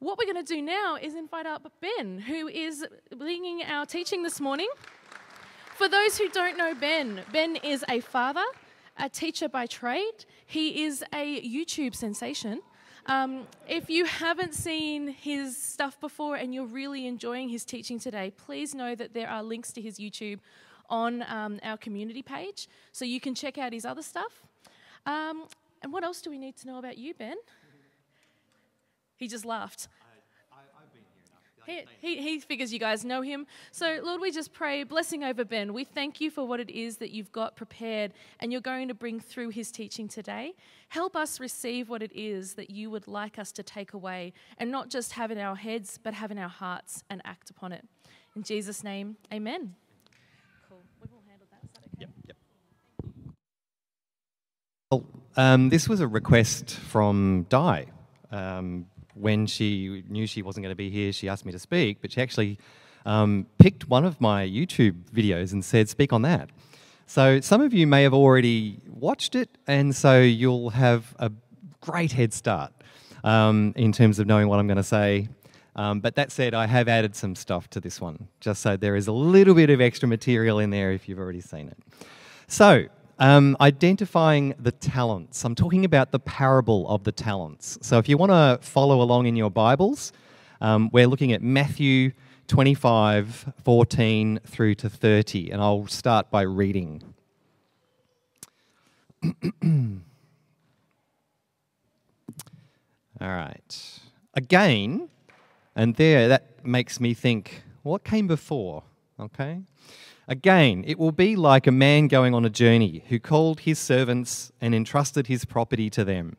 what we're going to do now is invite up Ben, who is leading our teaching this morning. For those who don't know Ben, Ben is a father, a teacher by trade. He is a YouTube sensation. Um, if you haven't seen his stuff before and you're really enjoying his teaching today, please know that there are links to his YouTube on um, our community page, so you can check out his other stuff. Um, and what else do we need to know about you, Ben? He just laughed. He, he, he, figures you guys know him. So, Lord, we just pray blessing over Ben. We thank you for what it is that you've got prepared and you're going to bring through his teaching today. Help us receive what it is that you would like us to take away and not just have in our heads, but have in our hearts and act upon it. In Jesus' name, amen. Cool. We've all handled that. Is that okay? Yep, yep. Well, um, this was a request from Di. Um, when she knew she wasn't going to be here, she asked me to speak, but she actually um, picked one of my YouTube videos and said, Speak on that. So some of you may have already watched it, and so you'll have a great head start um, in terms of knowing what I'm going to say. Um, but that said, I have added some stuff to this one, just so there is a little bit of extra material in there if you've already seen it. So, um, identifying the talents. I'm talking about the parable of the talents. So if you want to follow along in your Bibles, um, we're looking at Matthew 25, 14 through to 30, and I'll start by reading. All right. Again, and there that makes me think, what came before? Okay. Again, it will be like a man going on a journey who called his servants and entrusted his property to them.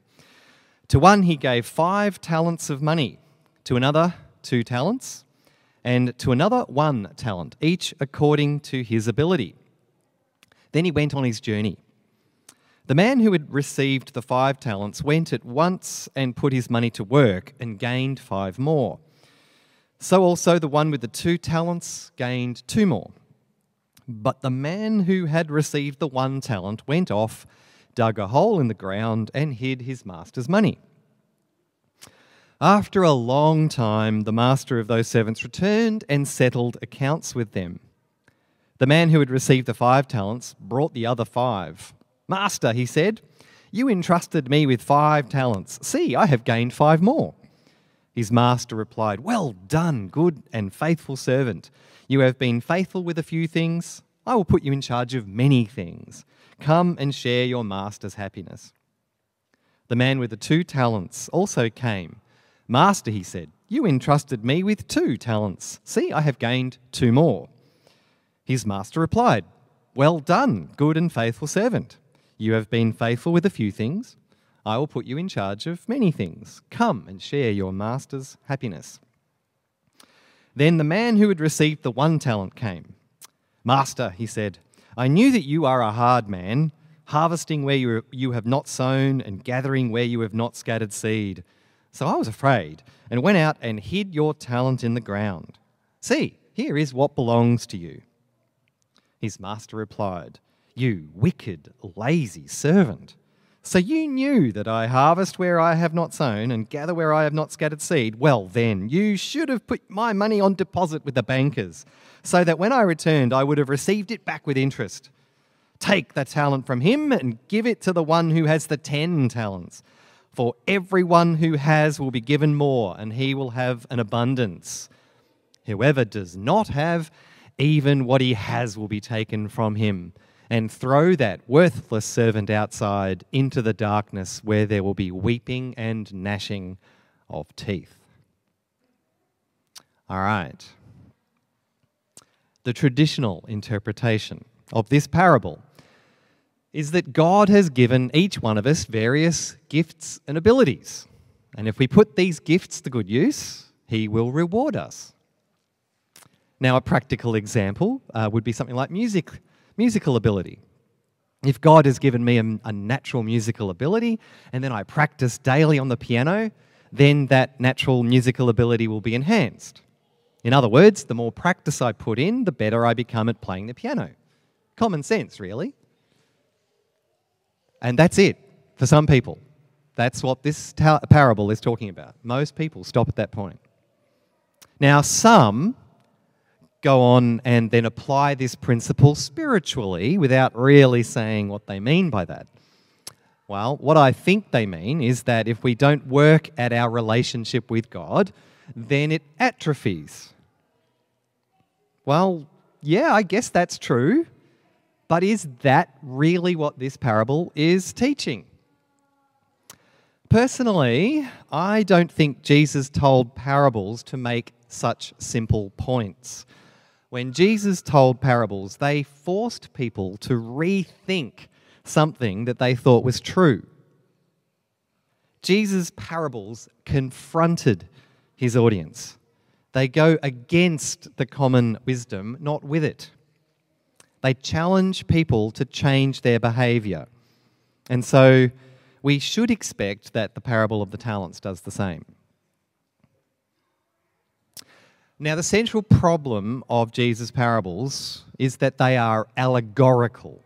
To one he gave five talents of money, to another two talents, and to another one talent, each according to his ability. Then he went on his journey. The man who had received the five talents went at once and put his money to work and gained five more. So also the one with the two talents gained two more. But the man who had received the one talent went off, dug a hole in the ground, and hid his master's money. After a long time, the master of those servants returned and settled accounts with them. The man who had received the five talents brought the other five. Master, he said, you entrusted me with five talents. See, I have gained five more. His master replied, Well done, good and faithful servant. You have been faithful with a few things. I will put you in charge of many things. Come and share your master's happiness. The man with the two talents also came. Master, he said, you entrusted me with two talents. See, I have gained two more. His master replied, Well done, good and faithful servant. You have been faithful with a few things. I will put you in charge of many things. Come and share your master's happiness. Then the man who had received the one talent came. Master, he said, I knew that you are a hard man, harvesting where you, you have not sown and gathering where you have not scattered seed. So I was afraid and went out and hid your talent in the ground. See, here is what belongs to you. His master replied, You wicked, lazy servant. So you knew that I harvest where I have not sown and gather where I have not scattered seed. Well, then, you should have put my money on deposit with the bankers, so that when I returned, I would have received it back with interest. Take the talent from him and give it to the one who has the ten talents. For everyone who has will be given more, and he will have an abundance. Whoever does not have, even what he has will be taken from him and throw that worthless servant outside into the darkness where there will be weeping and gnashing of teeth. All right. The traditional interpretation of this parable is that God has given each one of us various gifts and abilities. And if we put these gifts to good use, He will reward us. Now, a practical example uh, would be something like music musical ability. If God has given me a, a, natural musical ability and then I practice daily on the piano, then that natural musical ability will be enhanced. In other words, the more practice I put in, the better I become at playing the piano. Common sense, really. And that's it for some people. That's what this parable is talking about. Most people stop at that point. Now, some go on and then apply this principle spiritually without really saying what they mean by that. Well, what I think they mean is that if we don't work at our relationship with God, then it atrophies. Well, yeah, I guess that's true. But is that really what this parable is teaching? Personally, I don't think Jesus told parables to make such simple points. When Jesus told parables, they forced people to rethink something that they thought was true. Jesus' parables confronted his audience. They go against the common wisdom, not with it. They challenge people to change their behavior. And so we should expect that the parable of the talents does the same. Now, the central problem of Jesus' parables is that they are allegorical.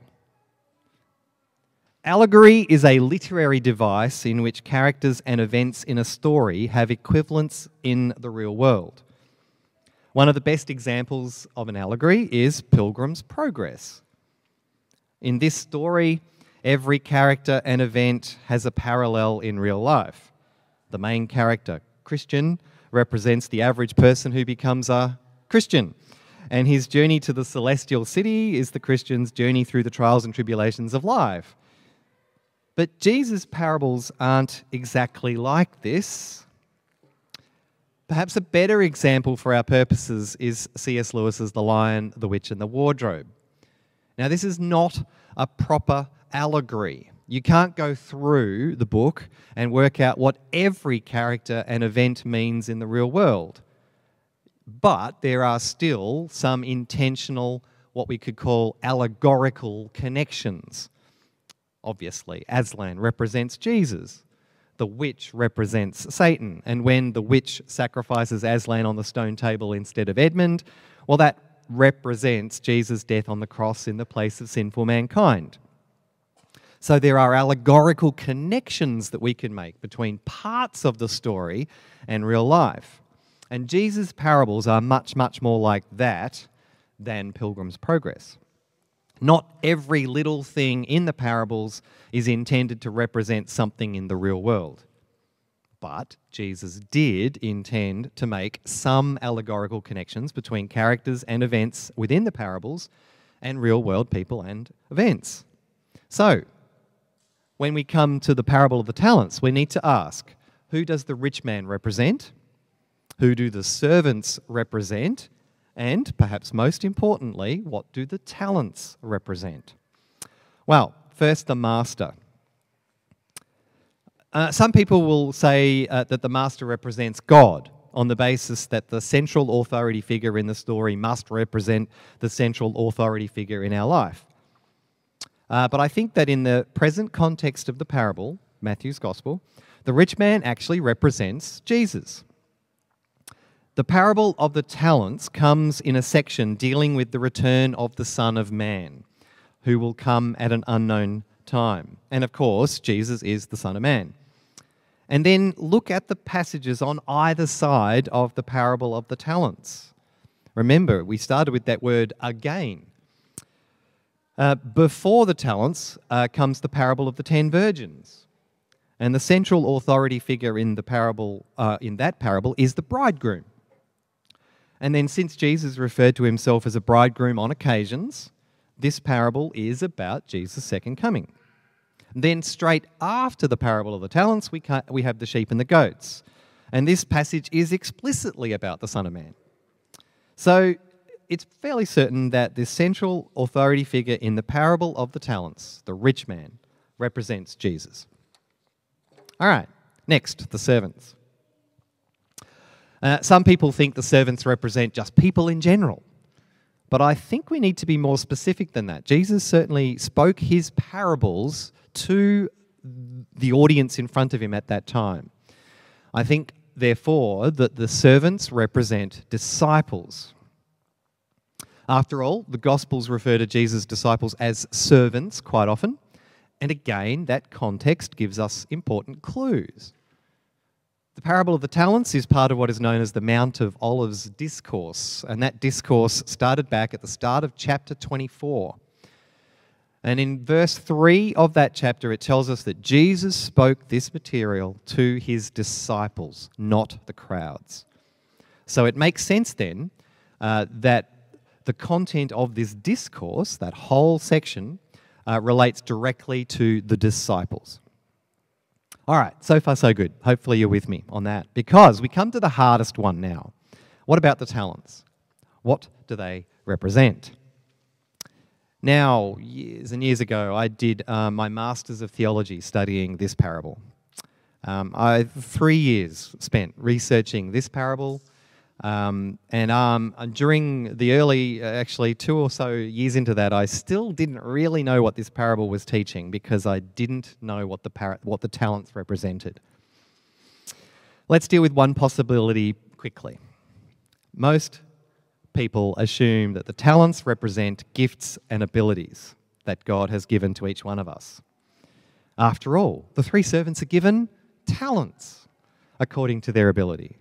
Allegory is a literary device in which characters and events in a story have equivalents in the real world. One of the best examples of an allegory is Pilgrim's Progress. In this story, every character and event has a parallel in real life. The main character, Christian, represents the average person who becomes a Christian. And his journey to the celestial city is the Christian's journey through the trials and tribulations of life. But Jesus' parables aren't exactly like this. Perhaps a better example for our purposes is C.S. Lewis's The Lion, the Witch, and the Wardrobe. Now, this is not a proper allegory. You can't go through the book and work out what every character and event means in the real world. But there are still some intentional, what we could call allegorical connections obviously. Aslan represents Jesus. The witch represents Satan. And when the witch sacrifices Aslan on the stone table instead of Edmund, well, that represents Jesus' death on the cross in the place of sinful mankind. So there are allegorical connections that we can make between parts of the story and real life. And Jesus' parables are much, much more like that than Pilgrim's Progress. Not every little thing in the parables is intended to represent something in the real world. But Jesus did intend to make some allegorical connections between characters and events within the parables and real world people and events. So, when we come to the parable of the talents, we need to ask who does the rich man represent? Who do the servants represent? And perhaps most importantly, what do the talents represent? Well, first, the master. Uh, some people will say uh, that the master represents God on the basis that the central authority figure in the story must represent the central authority figure in our life. Uh, but I think that in the present context of the parable, Matthew's Gospel, the rich man actually represents Jesus. The parable of the talents comes in a section dealing with the return of the Son of Man, who will come at an unknown time. And of course, Jesus is the Son of Man. And then look at the passages on either side of the parable of the talents. Remember, we started with that word again. Uh, before the talents uh, comes the parable of the ten virgins. And the central authority figure in the parable, uh, in that parable, is the bridegroom. And then, since Jesus referred to himself as a bridegroom on occasions, this parable is about Jesus' second coming. Then, straight after the parable of the talents, we, we have the sheep and the goats. And this passage is explicitly about the Son of Man. So, it's fairly certain that the central authority figure in the parable of the talents, the rich man, represents Jesus. All right, next, the servants. Uh, some people think the servants represent just people in general. But I think we need to be more specific than that. Jesus certainly spoke his parables to the audience in front of him at that time. I think, therefore, that the servants represent disciples. After all, the Gospels refer to Jesus' disciples as servants quite often, And again, that context gives us important clues. The parable of the talents is part of what is known as the Mount of Olives discourse, and that discourse started back at the start of chapter 24. And in verse 3 of that chapter, it tells us that Jesus spoke this material to his disciples, not the crowds. So it makes sense then uh, that the content of this discourse, that whole section, uh, relates directly to the disciples. All right, so far so good. Hopefully you're with me on that. Because we come to the hardest one now. What about the talents? What do they represent? Now, years and years ago, I did uh, my Masters of Theology studying this parable. Um, I three years spent researching this parable, um, and um, during the early, uh, actually two or so years into that, I still didn't really know what this parable was teaching because I didn't know what the, par- what the talents represented. Let's deal with one possibility quickly. Most people assume that the talents represent gifts and abilities that God has given to each one of us. After all, the three servants are given talents according to their ability.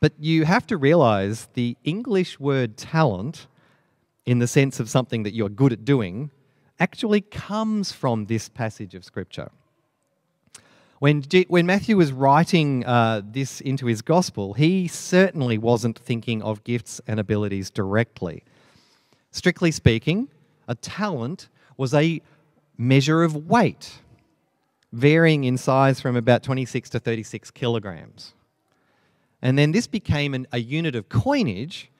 But you have to realize the English word talent, in the sense of something that you're good at doing, actually comes from this passage of Scripture. When, G- when Matthew was writing uh, this into his gospel, he certainly wasn't thinking of gifts and abilities directly. Strictly speaking, a talent was a measure of weight, varying in size from about 26 to 36 kilograms. And then this became an, a unit of coinage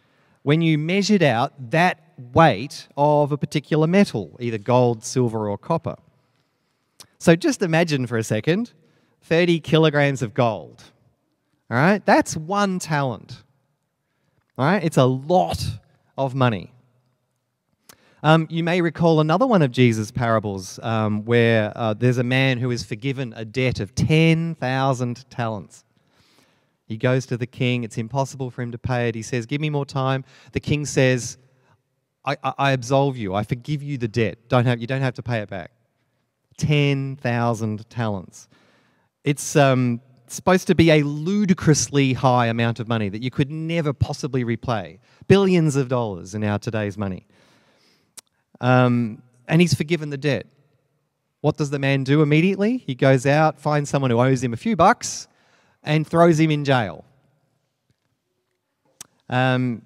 when you measured out that weight of a particular metal, either gold, silver, or copper. So just imagine for a second 30 kilograms of gold. All right, that's one talent. All right, it's a lot of money. Um, you may recall another one of Jesus' parables um, where uh, there's a man who is forgiven a debt of 10,000 talents. He goes to the king. It's impossible for him to pay it. He says, Give me more time. The king says, I, I, I absolve you. I forgive you the debt. Don't have, you don't have to pay it back. 10,000 talents. It's um, supposed to be a ludicrously high amount of money that you could never possibly repay. Billions of dollars in our today's money. Um, and he's forgiven the debt. What does the man do immediately? He goes out, finds someone who owes him a few bucks, and throws him in jail. Um,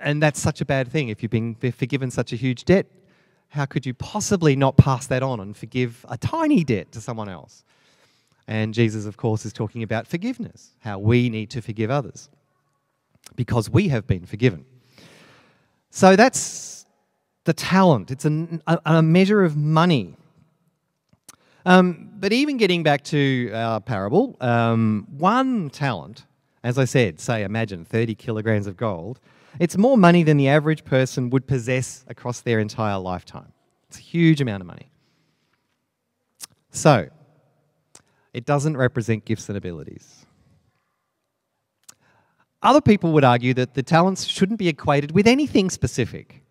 and that's such a bad thing. If you've been forgiven such a huge debt, how could you possibly not pass that on and forgive a tiny debt to someone else? And Jesus, of course, is talking about forgiveness, how we need to forgive others because we have been forgiven. So that's the talent, it's a, a measure of money. Um, but even getting back to our parable, um, one talent, as I said, say, imagine 30 kilograms of gold, it's more money than the average person would possess across their entire lifetime. It's a huge amount of money. So, it doesn't represent gifts and abilities. Other people would argue that the talents shouldn't be equated with anything specific.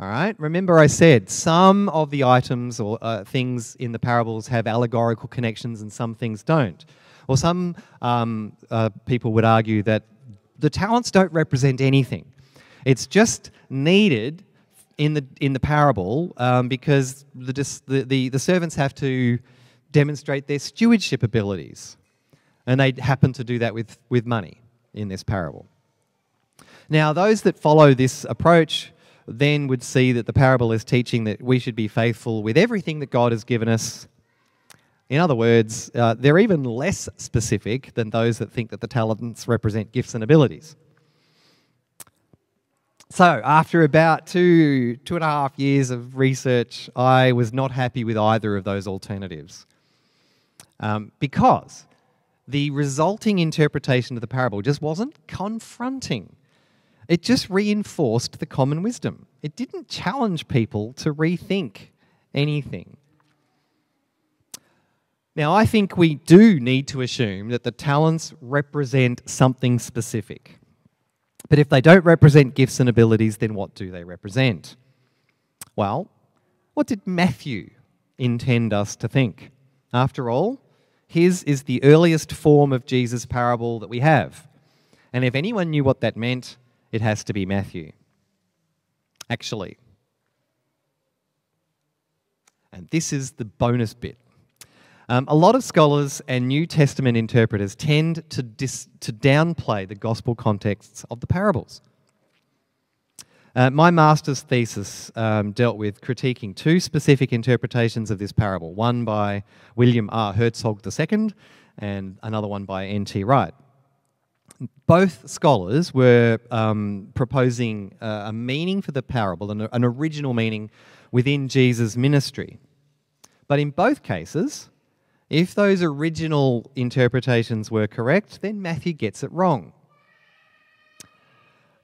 All right, remember I said some of the items or uh, things in the parables have allegorical connections and some things don't. Or some um, uh, people would argue that the talents don't represent anything. It's just needed in the, in the parable um, because the, the, the, the servants have to demonstrate their stewardship abilities. And they happen to do that with, with money in this parable. Now, those that follow this approach then would see that the parable is teaching that we should be faithful with everything that God has given us. In other words, uh, they're even less specific than those that think that the talents represent gifts and abilities. So, after about two, two and a half years of research, I was not happy with either of those alternatives. Um, because the resulting interpretation of the parable just wasn't confronting it just reinforced the common wisdom. It didn't challenge people to rethink anything. Now, I think we do need to assume that the talents represent something specific. But if they don't represent gifts and abilities, then what do they represent? Well, what did Matthew intend us to think? After all, his is the earliest form of Jesus' parable that we have. And if anyone knew what that meant, it has to be Matthew. Actually, and this is the bonus bit. Um, a lot of scholars and New Testament interpreters tend to, dis- to downplay the gospel contexts of the parables. Uh, my master's thesis um, dealt with critiquing two specific interpretations of this parable one by William R. Herzog II and another one by N.T. Wright. Both scholars were um, proposing uh, a meaning for the parable, an, an original meaning within Jesus' ministry. But in both cases, if those original interpretations were correct, then Matthew gets it wrong.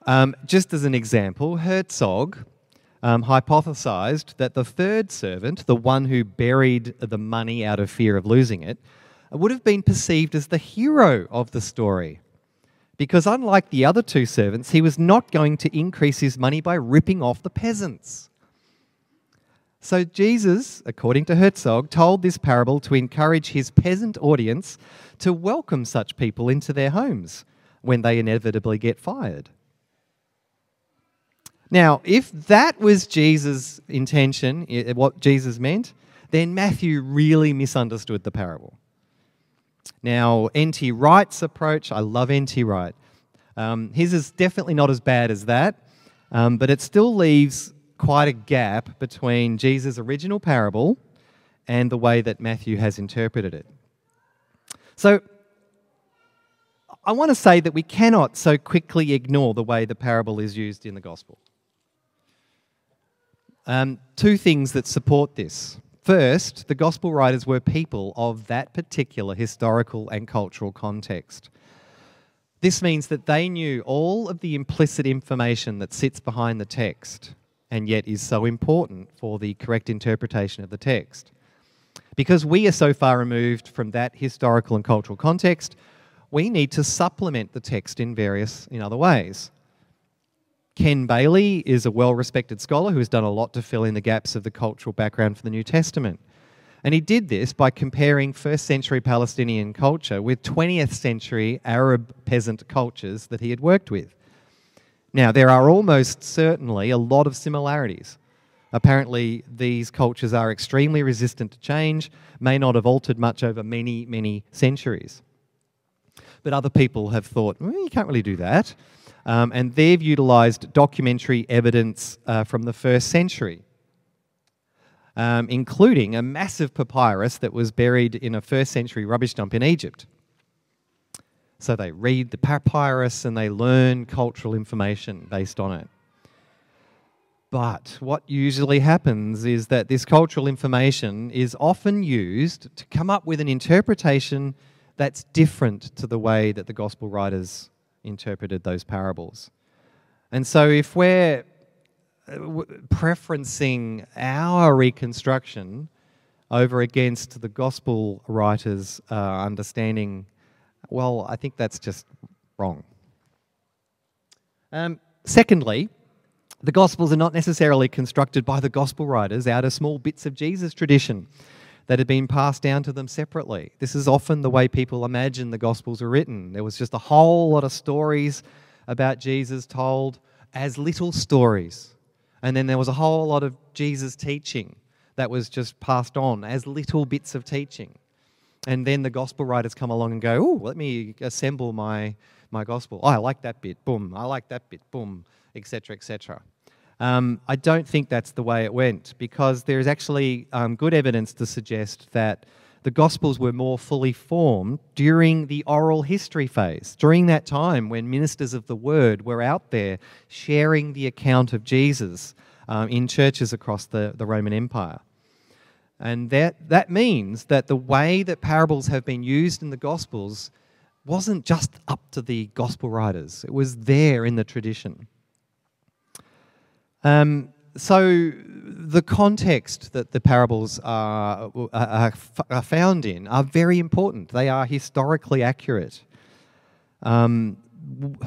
Um, just as an example, Herzog um, hypothesized that the third servant, the one who buried the money out of fear of losing it, would have been perceived as the hero of the story. Because unlike the other two servants, he was not going to increase his money by ripping off the peasants. So Jesus, according to Herzog, told this parable to encourage his peasant audience to welcome such people into their homes when they inevitably get fired. Now, if that was Jesus' intention, what Jesus meant, then Matthew really misunderstood the parable. Now, N.T. Wright's approach, I love N.T. Wright. Um, his is definitely not as bad as that, um, but it still leaves quite a gap between Jesus' original parable and the way that Matthew has interpreted it. So, I want to say that we cannot so quickly ignore the way the parable is used in the gospel. Um, two things that support this. First, the gospel writers were people of that particular historical and cultural context. This means that they knew all of the implicit information that sits behind the text and yet is so important for the correct interpretation of the text. Because we are so far removed from that historical and cultural context, we need to supplement the text in various in other ways. Ken Bailey is a well respected scholar who has done a lot to fill in the gaps of the cultural background for the New Testament. And he did this by comparing first century Palestinian culture with 20th century Arab peasant cultures that he had worked with. Now, there are almost certainly a lot of similarities. Apparently, these cultures are extremely resistant to change, may not have altered much over many, many centuries. But other people have thought, well, you can't really do that. Um, and they've utilised documentary evidence uh, from the first century, um, including a massive papyrus that was buried in a first century rubbish dump in Egypt. So they read the papyrus and they learn cultural information based on it. But what usually happens is that this cultural information is often used to come up with an interpretation that's different to the way that the gospel writers interpreted those parables. And so if we're uh, preferencing our reconstruction over against the gospel writers' uh, understanding well, I think that's just wrong. Um, secondly, the Gospels are not necessarily constructed by the Gospel writers out of small bits of Jesus tradition that had been passed down to them separately. This is often the way people imagine the Gospels are written. There was just a whole lot of stories about Jesus told as little stories. And then there was a whole lot of Jesus teaching that was just passed on as little bits of teaching and then the gospel writers come along and go, "Oh, let me assemble my my gospel. Oh, I like that bit. Boom. I like that bit. Boom, etc., etc." Um, I don't think that's the way it went because there is actually um, good evidence to suggest that the Gospels were more fully formed during the oral history phase, during that time when ministers of the Word were out there sharing the account of Jesus um, in churches across the, the Roman Empire. And that, that means that the way that parables have been used in the Gospels wasn't just up to the Gospel writers, it was there in the tradition. Um, so, the context that the parables are, are, are, found in are very important. They are historically accurate. Um,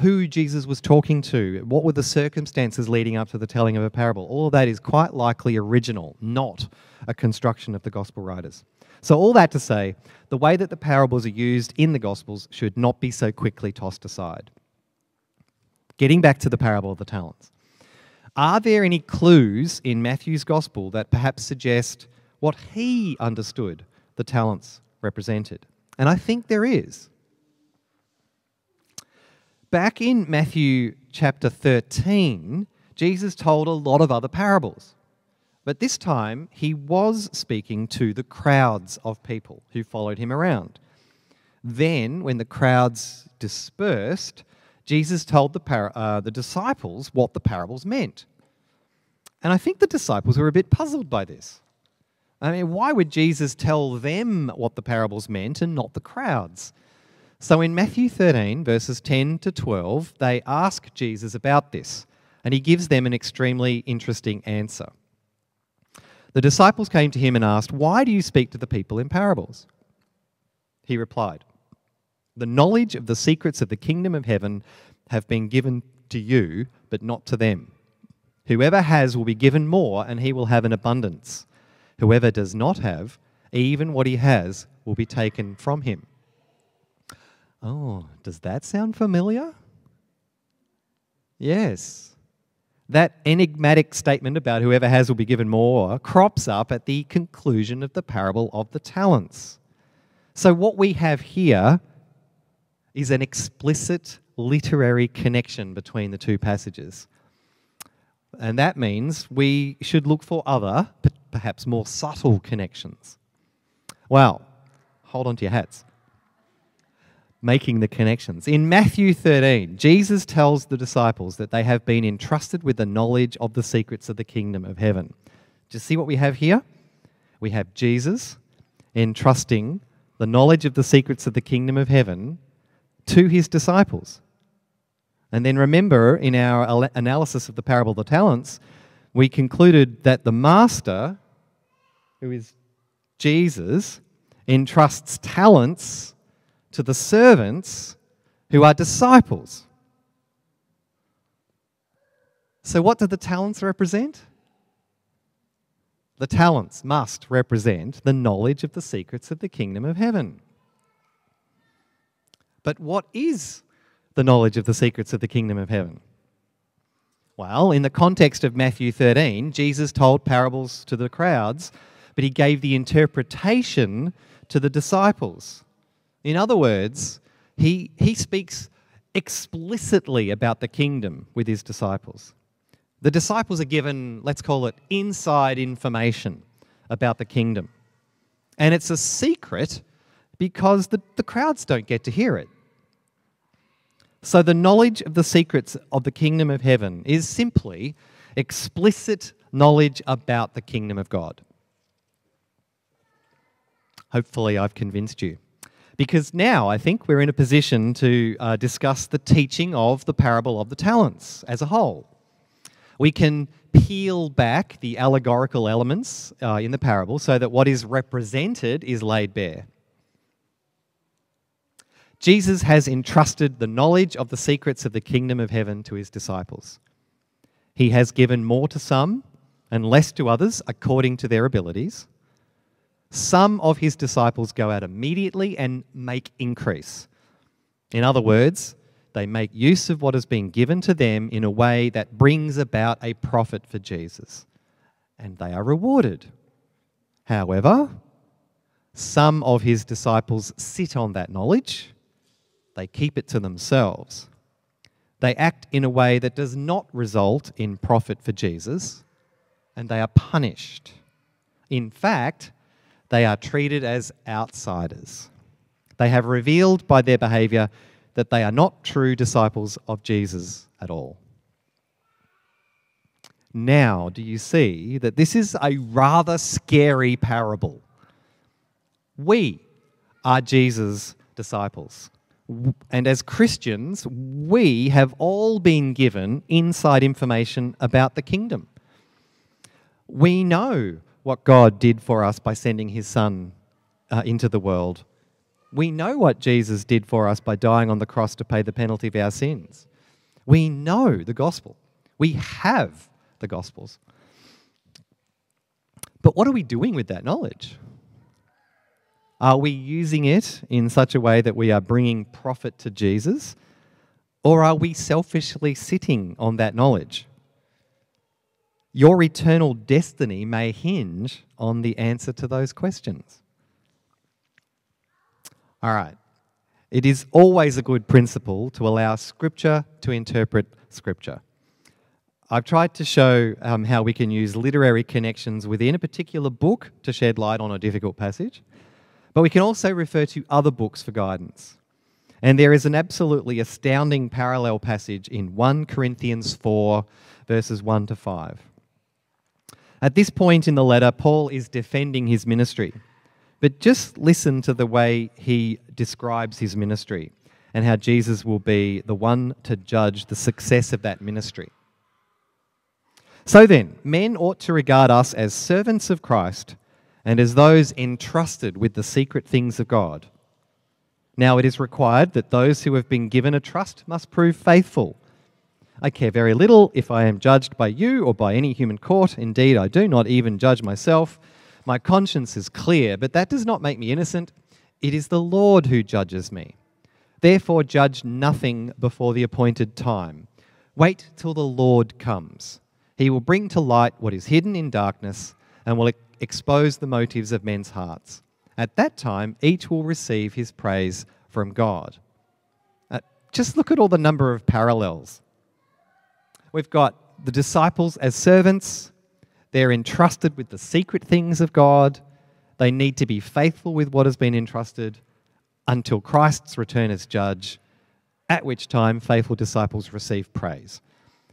who Jesus was talking to, what were the circumstances leading up to the telling of a parable. All of that is quite likely original, not a construction of the gospel writers. So, all that to say, the way that the parables are used in the gospels should not be so quickly tossed aside. Getting back to the parable of the talents. Are there any clues in Matthew's gospel that perhaps suggest what he understood the talents represented? And I think there is. Back in Matthew chapter 13, Jesus told a lot of other parables. But this time, he was speaking to the crowds of people who followed him around. Then, when the crowds dispersed, Jesus told the, par- uh, the disciples what the parables meant. And I think the disciples were a bit puzzled by this. I mean, why would Jesus tell them what the parables meant and not the crowds? So in Matthew 13, verses 10 to 12, they ask Jesus about this, and he gives them an extremely interesting answer. The disciples came to him and asked, Why do you speak to the people in parables? He replied, The knowledge of the secrets of the kingdom of heaven have been given to you, but not to them. Whoever has will be given more, and he will have an abundance. Whoever does not have, even what he has will be taken from him. Oh, does that sound familiar? Yes. That enigmatic statement about whoever has will be given more crops up at the conclusion of the parable of the talents. So, what we have here is an explicit literary connection between the two passages. And that means we should look for other, perhaps more subtle connections. Well, hold on to your hats making the connections. In Matthew 13, Jesus tells the disciples that they have been entrusted with the knowledge of the secrets of the kingdom of heaven. Do you see what we have here? We have Jesus entrusting the knowledge of the secrets of the kingdom of heaven to his disciples. And then remember, in our analysis of the parable of the talents, we concluded that the master, who is Jesus, entrusts talents to the servants who are disciples. So, what do the talents represent? The talents must represent the knowledge of the secrets of the kingdom of heaven. But what is the knowledge of the secrets of the kingdom of heaven? Well, in the context of Matthew 13, Jesus told parables to the crowds, but he gave the interpretation to the disciples. In other words, he, he speaks explicitly about the kingdom with his disciples. The disciples are given, let's call it, inside information about the kingdom. And it's a secret because the, the crowds don't get to hear it. So, the knowledge of the secrets of the kingdom of heaven is simply explicit knowledge about the kingdom of God. Hopefully, I've convinced you because now I think we're in a position to uh, discuss the teaching of the parable of the talents as a whole. We can peel back the allegorical elements uh, in the parable so that what is represented is laid bare. Jesus has entrusted the knowledge of the secrets of the kingdom of heaven to his disciples. He has given more to some and less to others according to their abilities. Some of his disciples go out immediately and make increase. In other words, they make use of what has been given to them in a way that brings about a profit for Jesus. And they are rewarded. However, some of his disciples sit on that knowledge, they keep it to themselves. They act in a way that does not result in profit for Jesus, and they are punished. In fact, they are treated as outsiders. They have revealed by their behavior that they are not true disciples of Jesus at all. Now, do you see that this is a rather scary parable? We are Jesus' disciples. And as Christians, we have all been given inside information about the kingdom. We know what God did for us by sending his Son uh, into the world We know what Jesus did for us by dying on the cross to pay the penalty of our sins. We know the gospel. We have the gospels. But what are we doing with that knowledge? Are we using it in such a way that we are bringing profit to Jesus? Or are we selfishly sitting on that knowledge? Your eternal destiny may hinge on the answer to those questions. All right. It is always a good principle to allow Scripture to interpret Scripture. I've tried to show um, how we can use literary connections within a particular book to shed light on a difficult passage, but we can also refer to other books for guidance. And there is an absolutely astounding parallel passage in 1 Corinthians 4, verses 1 to 5. At this point in the letter, Paul is defending his ministry. But just listen to the way he describes his ministry and how Jesus will be the one to judge the success of that ministry. So then, men ought to regard us as servants of Christ and as those entrusted with the secret things of God. Now it is required that those who have been given a trust must prove faithful. I care very little if I am judged by you or by any human court. Indeed, I do not even judge myself. My conscience is clear, but that does not make me innocent. It is the Lord who judges me. Therefore, judge nothing before the appointed time. Wait till the Lord comes. He will bring to light what is hidden in darkness and will expose the motives of men's hearts. At that time, each will receive his praise from God. Uh, just look at all the number of parallels. We've got the disciples as servants, they're entrusted with the secret things of God. They need to be faithful with what has been entrusted until Christ's return as judge, at which time faithful disciples receive praise.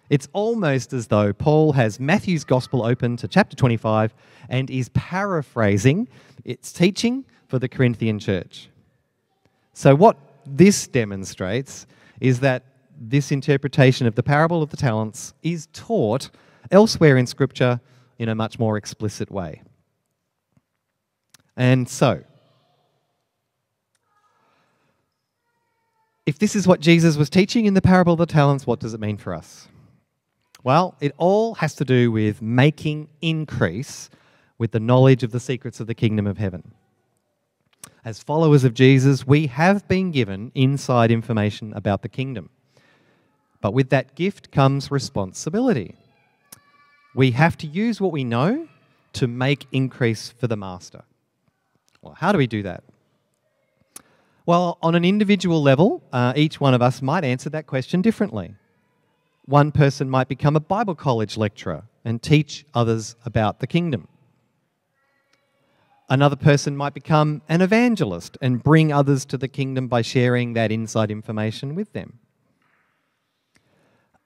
It's almost as though Paul has Matthew's gospel open to chapter 25 and is paraphrasing its teaching for the Corinthian church. So, what this demonstrates is that this interpretation of the parable of the talents is taught elsewhere in Scripture in a much more explicit way. And so, if this is what Jesus was teaching in the parable of the talents, what does it mean for us? Well, it all has to do with making increase with the knowledge of the secrets of the kingdom of heaven. As followers of Jesus, we have been given inside information about the kingdom. But with that gift comes responsibility. We have to use what we know to make increase for the master. Well, how do we do that? Well, on an individual level, uh, each one of us might answer that question differently. One person might become a Bible college lecturer and teach others about the kingdom. Another person might become an evangelist and bring others to the kingdom by sharing that inside information with them.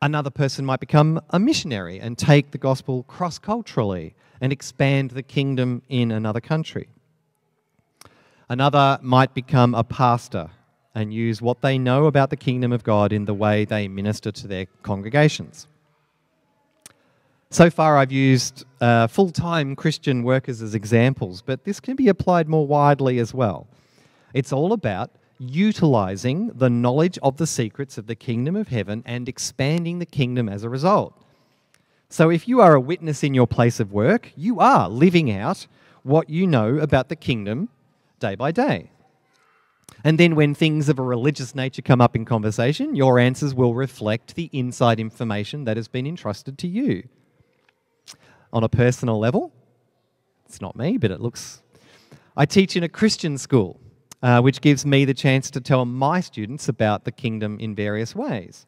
Another person might become a missionary and take the gospel cross culturally and expand the kingdom in another country. Another might become a pastor and use what they know about the kingdom of God in the way they minister to their congregations. So far, I've used uh, full time Christian workers as examples, but this can be applied more widely as well. It's all about utilizing the knowledge of the secrets of the kingdom of heaven and expanding the kingdom as a result. So, if you are a witness in your place of work, you are living out what you know about the kingdom day by day. And then, when things of a religious nature come up in conversation, your answers will reflect the inside information that has been entrusted to you. On a personal level, it's not me, but it looks. I teach in a Christian school uh, which gives me the chance to tell my students about the kingdom in various ways.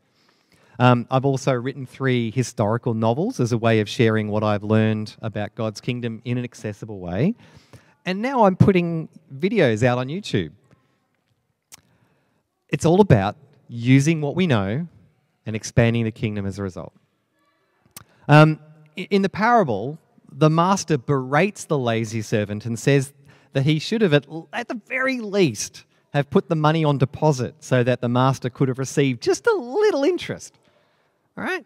Um, I've also written three historical novels as a way of sharing what I've learned about God's kingdom in an accessible way. And now I'm putting videos out on YouTube. It's all about using what we know and expanding the kingdom as a result. Um, in the parable, the master berates the lazy servant and says that he should have, at, at the very least, have put the money on deposit so that the master could have received just a little interest. All right?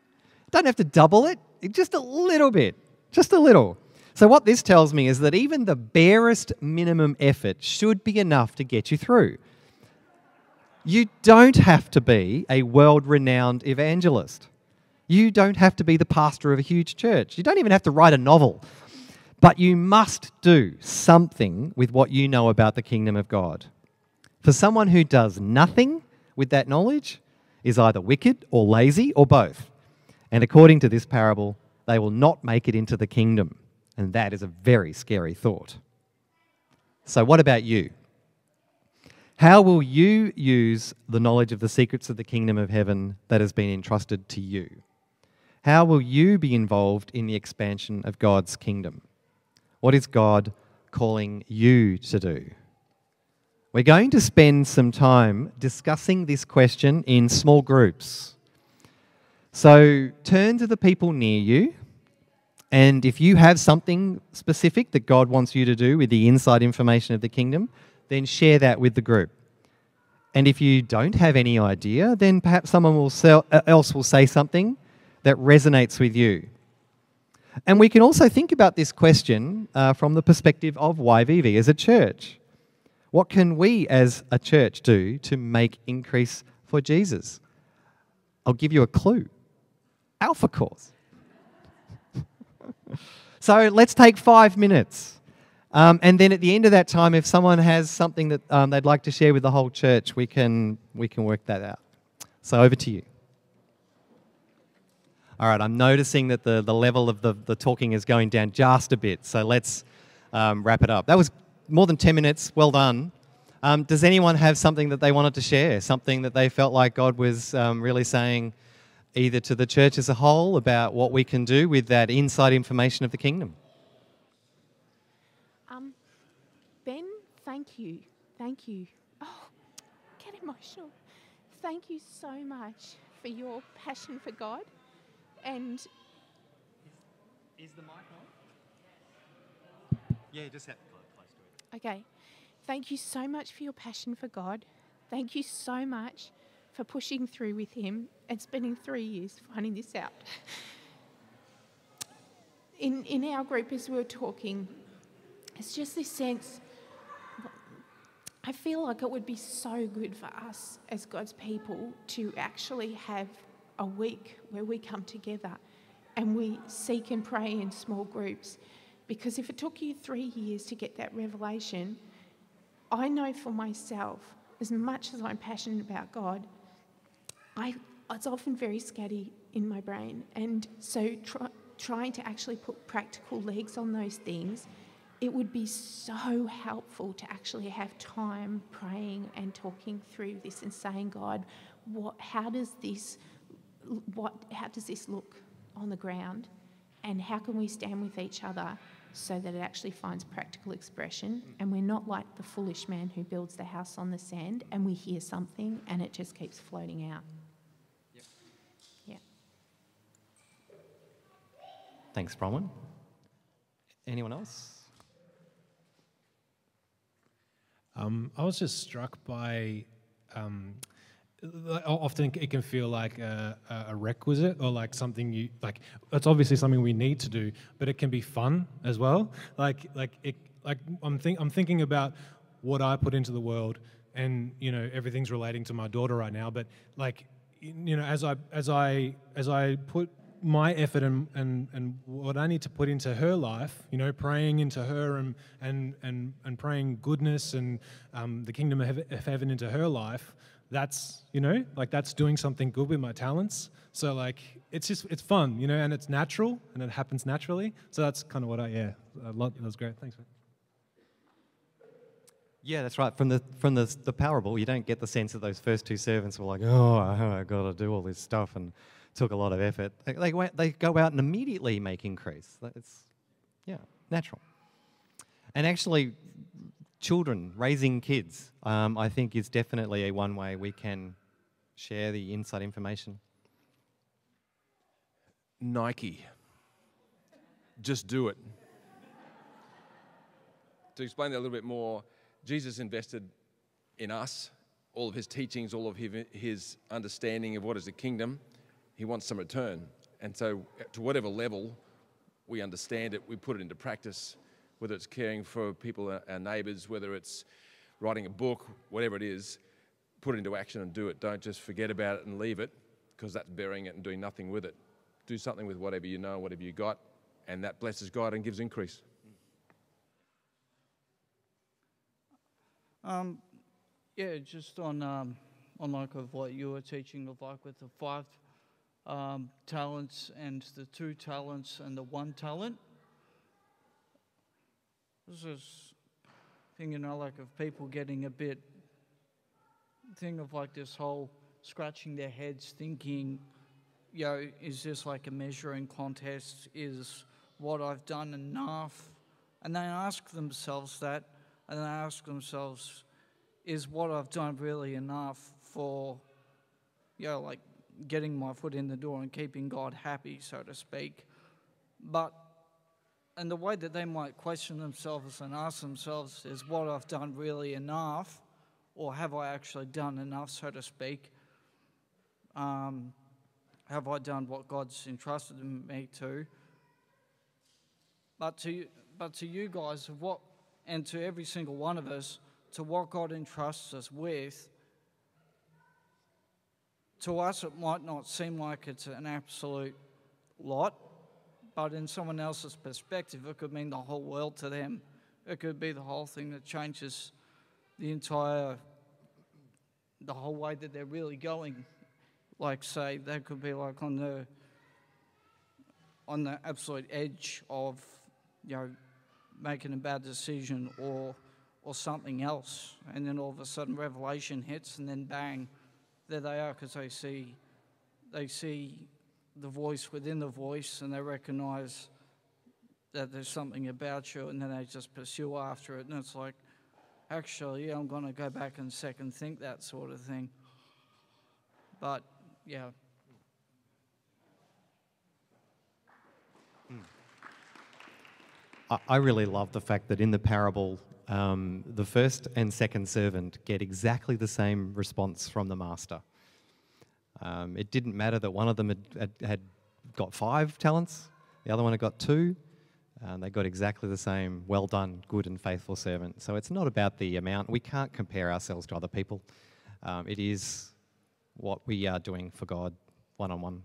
Don't have to double it, just a little bit, just a little. So, what this tells me is that even the barest minimum effort should be enough to get you through. You don't have to be a world renowned evangelist. You don't have to be the pastor of a huge church. You don't even have to write a novel. But you must do something with what you know about the kingdom of God. For someone who does nothing with that knowledge is either wicked or lazy or both. And according to this parable, they will not make it into the kingdom. And that is a very scary thought. So, what about you? How will you use the knowledge of the secrets of the kingdom of heaven that has been entrusted to you? How will you be involved in the expansion of God's kingdom? What is God calling you to do? We're going to spend some time discussing this question in small groups. So turn to the people near you, and if you have something specific that God wants you to do with the inside information of the kingdom, then share that with the group. And if you don't have any idea, then perhaps someone will sell, uh, else will say something that resonates with you. And we can also think about this question uh, from the perspective of YVV as a church. What can we as a church do to make increase for Jesus? I'll give you a clue Alpha Course. so let's take five minutes um, and then at the end of that time, if someone has something that um, they'd like to share with the whole church, we can, we can work that out. So over to you. All right, I'm noticing that the, the level of the, the talking is going down just a bit. So let's um, wrap it up. That was more than 10 minutes. Well done. Um, does anyone have something that they wanted to share? Something that they felt like God was um, really saying either to the church as a whole about what we can do with that inside information of the kingdom? Thank you. Thank you. Oh, get emotional. Thank you so much for your passion for God. And. Is, is the mic on? Yeah, just have close to it. Okay. Thank you so much for your passion for God. Thank you so much for pushing through with Him and spending three years finding this out. In, in our group, as we were talking, it's just this sense I feel like it would be so good for us as God's people to actually have a week where we come together and we seek and pray in small groups. Because if it took you three years to get that revelation, I know for myself, as much as I'm passionate about God, I, it's often very scatty in my brain. And so try, trying to actually put practical legs on those things it would be so helpful to actually have time praying and talking through this and saying, God, what, how does this, what, how does this look on the ground, and how can we stand with each other so that it actually finds practical expression, and we're not like the foolish man who builds the house on the sand, and we hear something and it just keeps floating out. Yep. Yeah. Thanks, Bronwyn. Anyone else? Um, I was just struck by. Um, often it can feel like a, a, requisite or like something you like it's obviously something we need to do but it can be fun as well like like it like i'm think i'm thinking about what i put into the world and you know everything's relating to my daughter right now but like you know as i as i as i put my effort and, and, and what I need to put into her life, you know, praying into her and, and, and, and praying goodness and um, the kingdom of heaven into her life, that's, you know, like that's doing something good with my talents. So, like, it's just, it's fun, you know, and it's natural and it happens naturally. So, that's kind of what I, yeah, a lot, that was great. Thanks, man. Yeah, that's right. From the from the the parable, you don't get the sense that those first two servants were like, "Oh, I got to do all this stuff," and took a lot of effort. They, they, went, they go out and immediately make increase. It's, yeah, natural. And actually, children, raising kids, um, I think is definitely a one way we can share the inside information. Nike. Just do it. to explain that a little bit more, Jesus invested in us, all of his teachings, all of his understanding of what is the kingdom he wants some return. And so, to whatever level we understand it, we put it into practice, whether it's caring for people, our- our neighbours, whether it's writing a book, whatever it is, put it into action and do it. Don't just forget about it and leave it because that's burying it and doing nothing with it. Do something with whatever you know, whatever you got, and that blesses God and gives increase. Um, yeah, just on um, on like of what you were teaching of like with the five um, talents and the two talents and the one talent. This is thing you know like of people getting a bit thing of like this whole scratching their heads thinking, you know, is this like a measuring contest? Is what I've done enough? And they ask themselves that and they ask themselves, is what I've done really enough for, you know, like getting my foot in the door and keeping God happy, so to speak? But, and the way that they might question themselves and ask themselves, is what I've done really enough? Or have I actually done enough, so to speak? Um, have I done what God's entrusted me to? But to, but to you guys, what, and to every single one of us, to what God entrusts us with, to us it might not seem like it's an absolute lot, but in someone else's perspective, it could mean the whole world to them. It could be the whole thing that changes the entire, the whole way that they're really going. Like, say, they could be like on the, on the absolute edge of, you know, making a bad decision or or something else, and then all of a sudden revelation hits, and then bang, there they are because they see they see the voice within the voice, and they recognise that there's something about you, and then they just pursue after it, and it's like, actually, yeah, I'm going to go back and second think that sort of thing. But yeah, hmm. I- I really love the fact that in the parable, um, the first and second servant get exactly the same response from the master. Um, it didn't matter that one of them had, had, got five talents, the other one had got two. and they got exactly the same well done, good and faithful servant. So it's not about the amount. We can't compare ourselves to other people. Um, it is what we are doing for God one on one.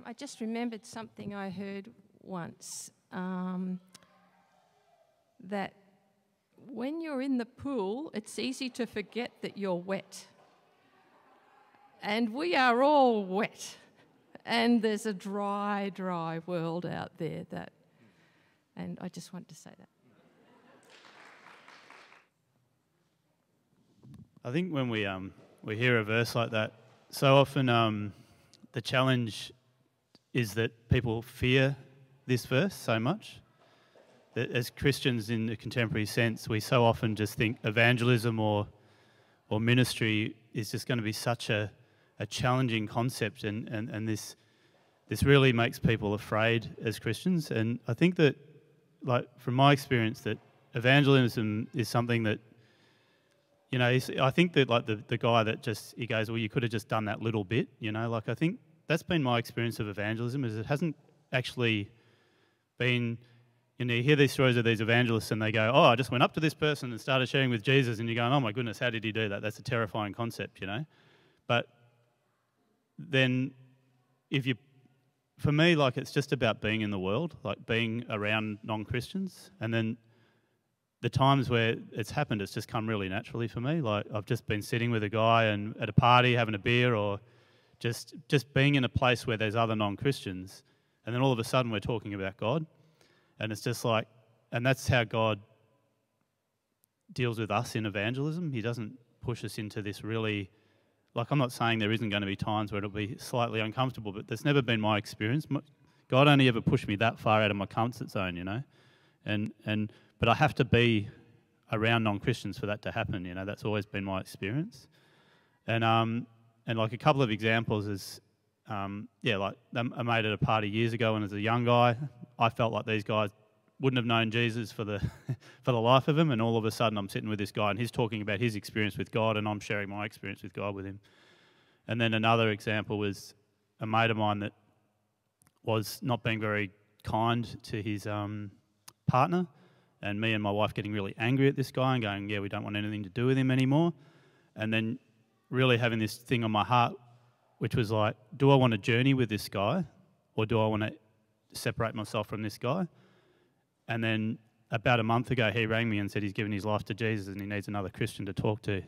Um, I just remembered something I heard once um, that when you're in the pool, it's easy to forget that you're wet. And we are all wet. And there's a dry, dry world out there that, and I just want to say that. I think when we um, we hear a verse like that, so often um, the challenge is that people fear this verse so much that as Christians in the contemporary sense, we so often just think evangelism or or ministry is just going to be such a, a challenging concept, and, and, and this this really makes people afraid as Christians. And I think that, like from my experience, that evangelism is something that you know, I think that like the, the guy that just he goes, well, you could have just done that little bit, you know. Like I think that's been my experience of evangelism is it hasn't actually been. You know, you hear these stories of these evangelists, and they go, "Oh, I just went up to this person and started sharing with Jesus," and you're going, "Oh my goodness, how did he do that? That's a terrifying concept," you know. But then, if you, for me, like it's just about being in the world, like being around non-Christians, and then the times where it's happened, it's just come really naturally for me. Like I've just been sitting with a guy and at a party having a beer, or just just being in a place where there's other non-Christians, and then all of a sudden we're talking about God, and it's just like, and that's how God deals with us in evangelism. He doesn't push us into this really. Like I'm not saying there isn't going to be times where it'll be slightly uncomfortable, but that's never been my experience. God only ever pushed me that far out of my comfort zone, you know, and and but I have to be around non-Christians for that to happen. You know, that's always been my experience. And um, and like a couple of examples is, um, yeah, like I made at a party years ago, and as a young guy, I felt like these guys wouldn't have known Jesus for the for the life of him, and all of a sudden I'm sitting with this guy and he's talking about his experience with God, and I'm sharing my experience with God with him. And then another example was a mate of mine that was not being very kind to his um, partner, and me and my wife getting really angry at this guy and going, "Yeah, we don't want anything to do with him anymore." And then really having this thing on my heart, which was like, "Do I want to journey with this guy, or do I want to separate myself from this guy?" And then about a month ago, he rang me and said he's given his life to Jesus and he needs another Christian to talk to.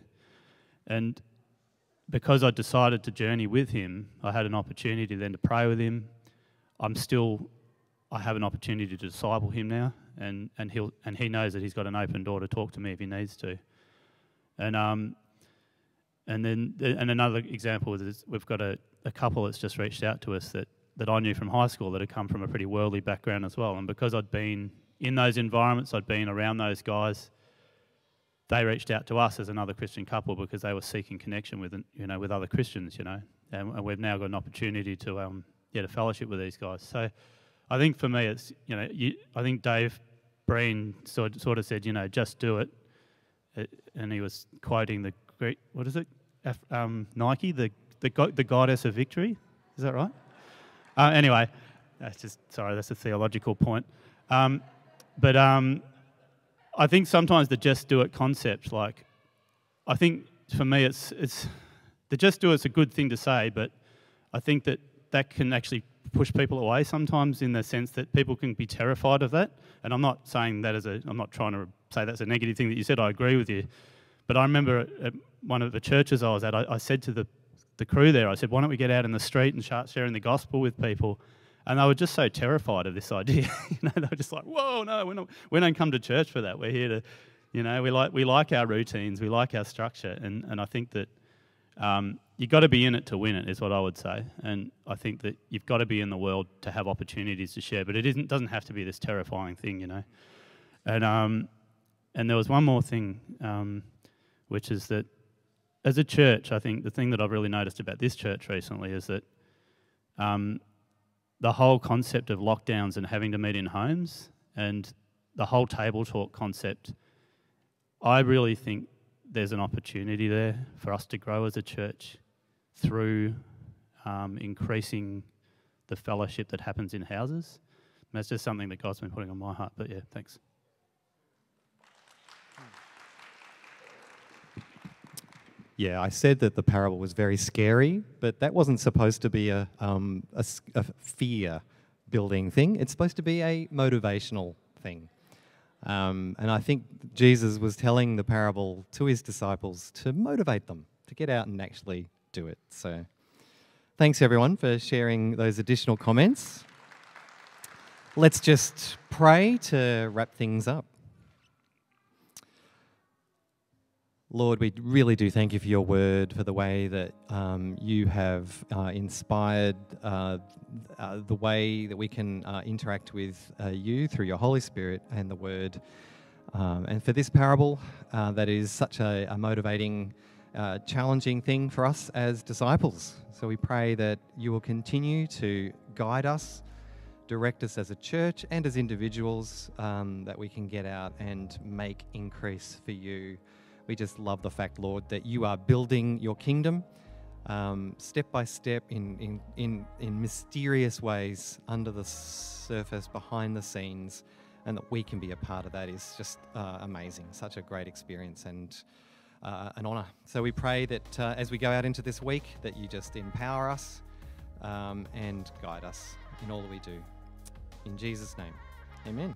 And because I decided to journey with him, I had an opportunity then to pray with him. I'm still, I have an opportunity to disciple him now, and, and, he'll, and he knows that he's got an open door to talk to me if he needs to. And, um, and then and another example is we've got a, a couple that's just reached out to us that, that I knew from high school that had come from a pretty worldly background as well. And because I'd been in those environments, I'd been around those guys. They reached out to us as another Christian couple because they were seeking connection with, you know, with other Christians, you know, and, and we've now got an opportunity to, um, yeah, to fellowship with these guys. So, I think for me, it's you know, you, I think Dave Breen sort sort of said, you know, just do it, it and he was quoting the great, what is it, F, um, Nike, the the the goddess of victory, is that right? Uh, anyway, that's just sorry, that's a theological point. Um, but um, I think sometimes the just do it concept, like, I think for me, it's, it's the just do it's a good thing to say, but I think that that can actually push people away sometimes in the sense that people can be terrified of that. And I'm not saying that as a, I'm not trying to say that's a negative thing that you said, I agree with you. But I remember at one of the churches I was at, I, I said to the, the crew there, I said, why don't we get out in the street and start sharing the gospel with people? And they were just so terrified of this idea. you know, they were just like, "Whoa, no, we're not, we don't come to church for that. We're here to, you know, we like we like our routines, we like our structure." And and I think that um, you've got to be in it to win it, is what I would say. And I think that you've got to be in the world to have opportunities to share. But it isn't doesn't have to be this terrifying thing, you know. And um, and there was one more thing, um, which is that as a church, I think the thing that I've really noticed about this church recently is that um, the whole concept of lockdowns and having to meet in homes and the whole table talk concept, I really think there's an opportunity there for us to grow as a church through um, increasing the fellowship that happens in houses. And that's just something that God's been putting on my heart. But yeah, thanks. Yeah, I said that the parable was very scary, but that wasn't supposed to be a, um, a, a fear building thing. It's supposed to be a motivational thing. Um, and I think Jesus was telling the parable to his disciples to motivate them to get out and actually do it. So thanks everyone for sharing those additional comments. Let's just pray to wrap things up. Lord, we really do thank you for your word, for the way that um, you have uh, inspired uh, uh, the way that we can uh, interact with uh, you through your Holy Spirit and the word. Um, and for this parable, uh, that is such a, a motivating, challenging thing for us as disciples. So we pray that you will continue to guide us, direct us as a church and as individuals, um, that we can get out and make increase for you. We just love the fact, Lord, that you are building your kingdom um, step by step in, in, in, in mysterious ways under the surface, behind the scenes, and that we can be a part of that is just uh, amazing. Such a great experience and uh, an honor. So we pray that uh, as we go out into this week, that you just empower us um, and guide us in all that we do. In Jesus' name, amen.